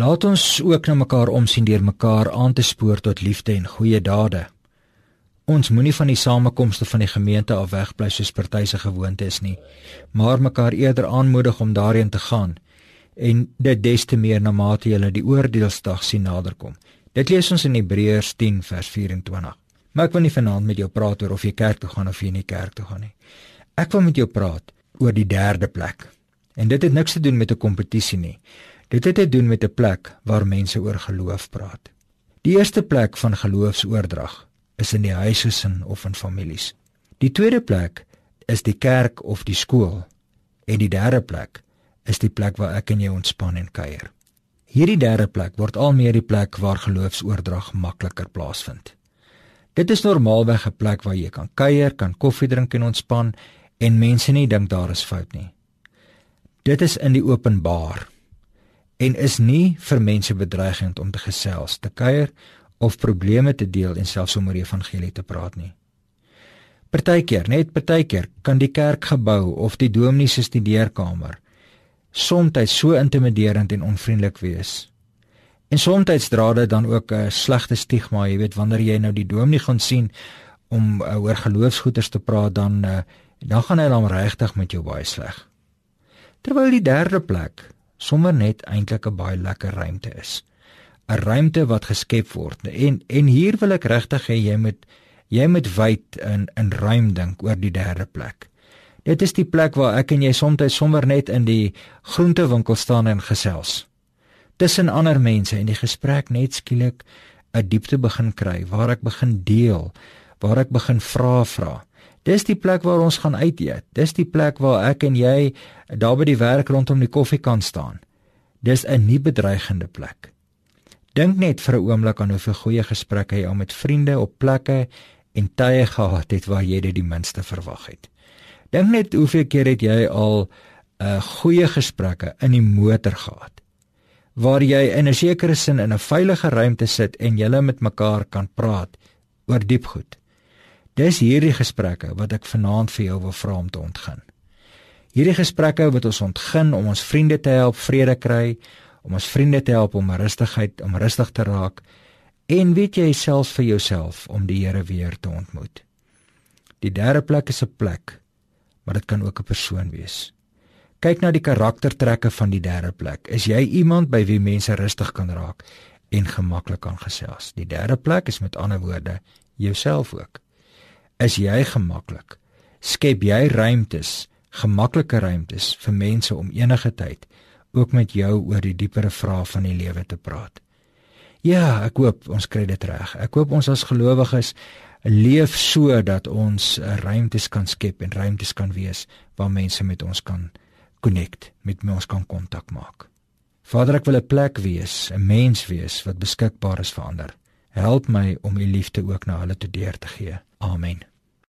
Laat ons ook na mekaar omsien deur mekaar aan te spoor tot liefde en goeie dade. Ons moenie van die samekomste van die gemeente af wegbly soos party se gewoonte is nie, maar mekaar eerder aanmoedig om daarheen te gaan en dit des te meer na mate jy die oordeelsdag sien naderkom. Dit lees ons in Hebreërs 10 vers 24. Maar ek wil nie vanaand met jou praat oor of jy kerk toe gaan of jy nie kerk toe gaan nie. Ek wil met jou praat oor die derde plek. En dit het niks te doen met 'n kompetisie nie. Dit het te doen met 'n plek waar mense oor geloof praat. Die eerste plek van geloofsoordrag is in die huisgesin of in families. Die tweede plek is die kerk of die skool en die derde plek is die plek waar ek en jy ontspan en kuier. Hierdie derde plek word al meer die plek waar geloofsoordrag makliker plaasvind. Dit is normaalweg 'n plek waar jy kan kuier, kan koffie drink en ontspan en mense nie dink daar is fout nie. Dit is in die openbaar en is nie vir mense bedreigend om te gesels, te kuier of probleme te deel en selfs om oor die evangelie te praat nie. Partykeer, net partykeer, kan die kerkgebou of die dominee se studeerkamer soms so intimiderend en onvriendelik wees. En soms dra dit dan ook 'n slegte stigma, jy weet, wanneer jy nou die dominee gaan sien om uh, oor geloofsgoeders te praat, dan uh, dan gaan hy dan regtig met jou baie sleg. Terwyl die derde plek sommer net eintlik 'n baie lekker ruimte is. 'n Ruimte wat geskep word. En en hier wil ek regtig hê jy moet jy moet wyd in in ruim dink oor die derde plek. Dit is die plek waar ek en jy soms sommer net in die groentewinkel staan en gesels. Tussen ander mense en die gesprek net skielik 'n diepte begin kry waar ek begin deel, waar ek begin vra vra. Dis die plek waar ons gaan uit eet. Dis die plek waar ek en jy daar by die werk rondom die koffiekan staan. Dis 'n nie bedreigende plek. Dink net vir 'n oomblik aan hoeveel goeie gesprekke jy al met vriende op plekke en tye gehad het waar jy dit die minste verwag het. Dink net hoeveel keer het jy al 'n uh, eh, goeie gesprekke in die motor gehad waar jy in 'n sekere sin in 'n veilige ruimte sit en julle met mekaar kan praat oor diep goed. Dis hierdie gesprekke wat ek vanaand vir jou wil vra om te ontgin. Hierdie gesprekke wat ons ontgin om ons vriende te help vrede kry, om ons vriende te help om rustigheid, om rustig te raak en weet jy self vir jouself om die Here weer te ontmoet. Die derde plek is 'n plek, maar dit kan ook 'n persoon wees. Kyk na die karaktertrekke van die derde plek. Is jy iemand by wie mense rustig kan raak en gemaklik kan gesels? Die derde plek is met ander woorde jouself ook is jy gemaklik. Skep jy ruimtes, gemaklike ruimtes vir mense om enige tyd ook met jou oor die diepere vrae van die lewe te praat. Ja, ek hoop ons kry dit reg. Ek hoop ons as gelowiges leef so dat ons ruimtes kan skep en ruimtes kan wees waar mense met ons kan connect, met ons kan kontak maak. Vader, ek wil 'n plek wees, 'n mens wees wat beskikbaar is vir ander. Help my om u liefde ook na hulle te deur te gee. Amen.